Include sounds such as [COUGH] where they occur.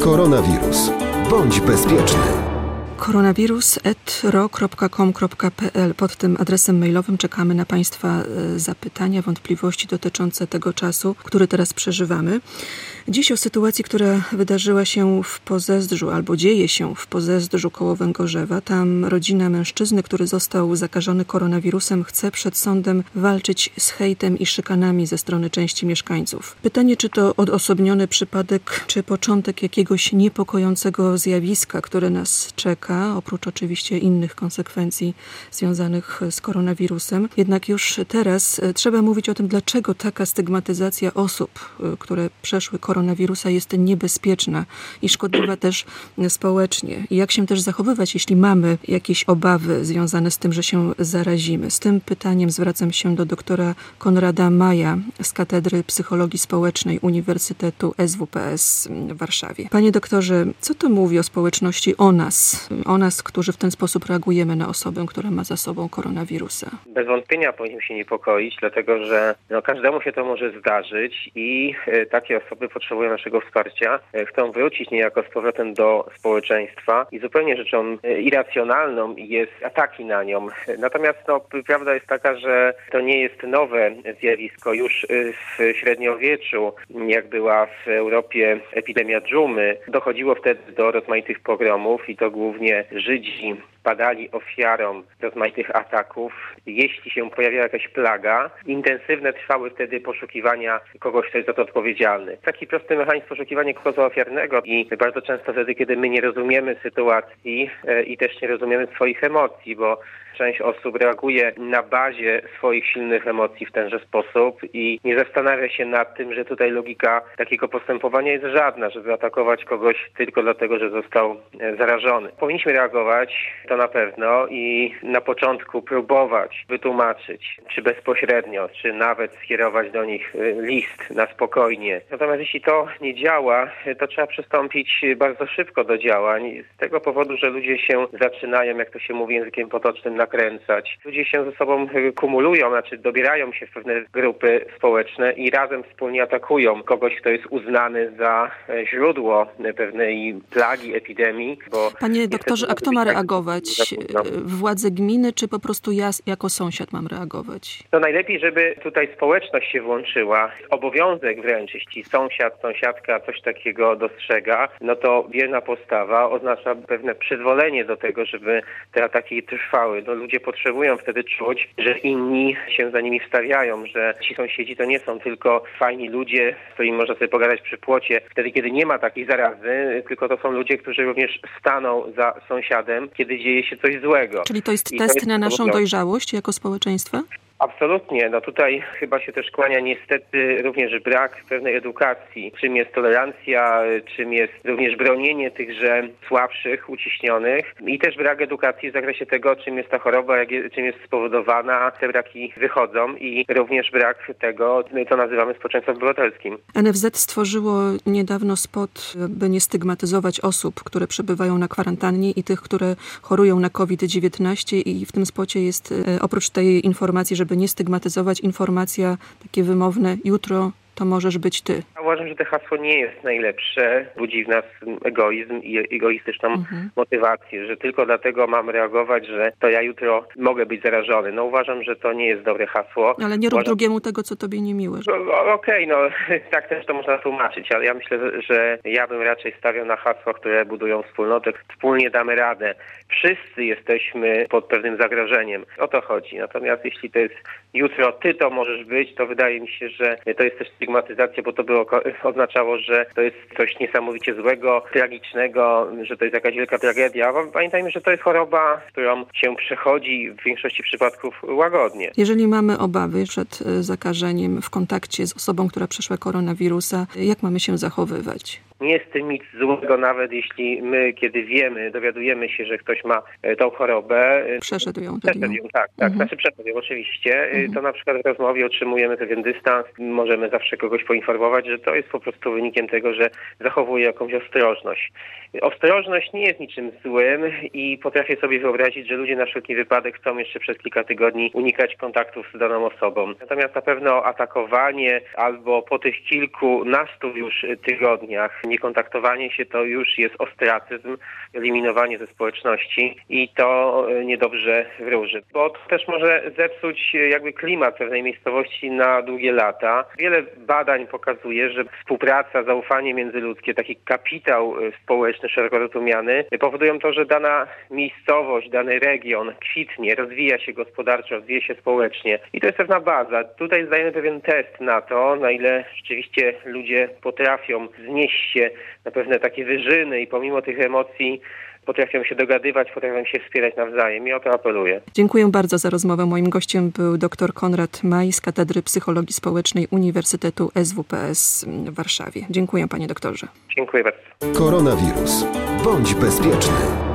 Koronawirus. Bądź bezpieczny. koronawirus.ro.com.pl Pod tym adresem mailowym czekamy na Państwa e, zapytania, wątpliwości dotyczące tego czasu, który teraz przeżywamy. Dziś o sytuacji, która wydarzyła się w Pozezdrzu albo dzieje się w Pozezdrzu koło Węgorzewa. Tam rodzina mężczyzny, który został zakażony koronawirusem, chce przed sądem walczyć z hejtem i szykanami ze strony części mieszkańców. Pytanie, czy to odosobniony przypadek, czy początek jakiegoś niepokojącego zjawiska, które nas czeka, oprócz oczywiście innych konsekwencji związanych z koronawirusem. Jednak już teraz e, trzeba mówić o tym, dlaczego taka stygmatyzacja osób, e, które przeszły koronawirusa jest niebezpieczna i szkodliwa [CLEARS THROAT] też społecznie. I jak się też zachowywać, jeśli mamy jakieś obawy związane z tym, że się zarazimy. Z tym pytaniem zwracam się do doktora Konrada Maja z Katedry Psychologii Społecznej Uniwersytetu SWPS w Warszawie. Panie doktorze, co to mówi o społeczności, o nas, o nas, którzy w ten sposób reagujemy na osobę, która ma za sobą koronawirusa? Bez wątpienia powinniśmy się niepokoić, dlatego że no, każdemu się to może zdarzyć i y, takie osoby potrzebują naszego wsparcia, e, chcą wrócić niejako z powrotem do społeczeństwa i zupełnie rzeczą e, irracjonalną jest ataki na nią. Natomiast no, prawda jest taka, że to nie jest nowe zjawisko. Już e, w średniowieczu, jak była w Europie epidemia dżumy, dochodziło wtedy do rozmaitych pogromów i to głównie не жиди. Padali ofiarą rozmaitych ataków. Jeśli się pojawiała jakaś plaga, intensywne trwały wtedy poszukiwania kogoś, kto jest za to odpowiedzialny. Taki prosty mechanizm poszukiwania kogoś ofiarnego i bardzo często wtedy, kiedy my nie rozumiemy sytuacji e, i też nie rozumiemy swoich emocji, bo część osób reaguje na bazie swoich silnych emocji w tenże sposób i nie zastanawia się nad tym, że tutaj logika takiego postępowania jest żadna, żeby atakować kogoś tylko dlatego, że został e, zarażony. Powinniśmy reagować, to na pewno, i na początku próbować wytłumaczyć, czy bezpośrednio, czy nawet skierować do nich e, list na spokojnie. Natomiast jeśli to nie działa, to trzeba przystąpić bardzo szybko do działań, z tego powodu, że ludzie się zaczynają, jak to się mówi językiem potocznym, na nakręcać. Ludzie się ze sobą kumulują, znaczy dobierają się w pewne grupy społeczne i razem wspólnie atakują kogoś, kto jest uznany za e, źródło pewnej plagi, epidemii. Bo Panie doktorze, a kto ma tak reagować? Władze gminy, czy po prostu ja jako sąsiad mam reagować? To najlepiej, żeby tutaj społeczność się włączyła. Obowiązek wręcz, jeśli sąsiad, sąsiadka coś takiego dostrzega, no to bierna postawa oznacza pewne przyzwolenie do tego, żeby te ataki trwały. No, ludzie potrzebują wtedy czuć, że inni się za nimi wstawiają, że ci sąsiedzi to nie są tylko fajni ludzie, z którymi można sobie pogadać przy płocie, wtedy kiedy nie ma takiej zarazy, tylko to są ludzie, którzy również staną za sąsiadem, kiedy dzieje się coś złego. Czyli to jest I test to jest na naszą dojrzałość jako społeczeństwa? Absolutnie. No tutaj chyba się też kłania niestety również brak pewnej edukacji. Czym jest tolerancja, czym jest również bronienie tychże słabszych, uciśnionych i też brak edukacji w zakresie tego, czym jest ta choroba, jak czym jest spowodowana. Te braki wychodzą i również brak tego, co nazywamy społeczeństwem obywatelskim. NFZ stworzyło niedawno spot, by nie stygmatyzować osób, które przebywają na kwarantannie i tych, które chorują na COVID-19 i w tym spocie jest e, oprócz tej informacji, że żeby nie stygmatyzować, informacja takie wymowne jutro to możesz być ty. Uważam, że to hasło nie jest najlepsze. Budzi w nas egoizm i egoistyczną mhm. motywację, że tylko dlatego mam reagować, że to ja jutro mogę być zarażony. No uważam, że to nie jest dobre hasło. Ale nie rób uważam... drugiemu tego, co tobie nie miłe. Okej, okay, no [LAUGHS] tak też to można tłumaczyć, ale ja myślę, że ja bym raczej stawiał na hasła, które budują wspólnotę. Wspólnie damy radę. Wszyscy jesteśmy pod pewnym zagrożeniem. O to chodzi. Natomiast jeśli to jest jutro ty to możesz być, to wydaje mi się, że to jest też stygmatyzacja, bo to by oznaczało, że to jest coś niesamowicie złego, tragicznego, że to jest jakaś wielka tragedia. Pamiętajmy, że to jest choroba, którą się przechodzi w większości przypadków łagodnie. Jeżeli mamy obawy przed e, zakażeniem w kontakcie z osobą, która przeszła koronawirusa, jak mamy się zachowywać? Nie jest tym nic złego, nawet jeśli my, kiedy wiemy, dowiadujemy się, że ktoś ma e, tą chorobę. E, przeszedł ją. Przeszedł ją, tak, tak. Mhm. Znaczy przeszedł ją oczywiście. E, mhm. To na przykład w rozmowie otrzymujemy pewien dystans. Możemy zawsze kogoś poinformować, że to jest po prostu wynikiem tego, że zachowuje jakąś ostrożność. Ostrożność nie jest niczym złym i potrafię sobie wyobrazić, że ludzie na wszelki wypadek chcą jeszcze przez kilka tygodni unikać kontaktów z daną osobą. Natomiast na pewno atakowanie albo po tych kilkunastu już tygodniach Niekontaktowanie się to już jest ostracyzm, eliminowanie ze społeczności i to niedobrze wróży, bo to też może zepsuć jakby klimat pewnej miejscowości na długie lata. Wiele badań pokazuje, że współpraca, zaufanie międzyludzkie, taki kapitał społeczny szeroko rozumiany powodują to, że dana miejscowość, dany region kwitnie, rozwija się gospodarczo, rozwija się społecznie i to jest pewna baza. Tutaj zdajemy pewien test na to, na ile rzeczywiście ludzie potrafią znieść się na pewne takie wyżyny i pomimo tych emocji potrafią się dogadywać, potrafią się wspierać nawzajem i o to apeluję. Dziękuję bardzo za rozmowę. Moim gościem był dr Konrad Maj z Katedry Psychologii Społecznej Uniwersytetu SWPS w Warszawie. Dziękuję panie doktorze. Dziękuję bardzo. Koronawirus. Bądź bezpieczny.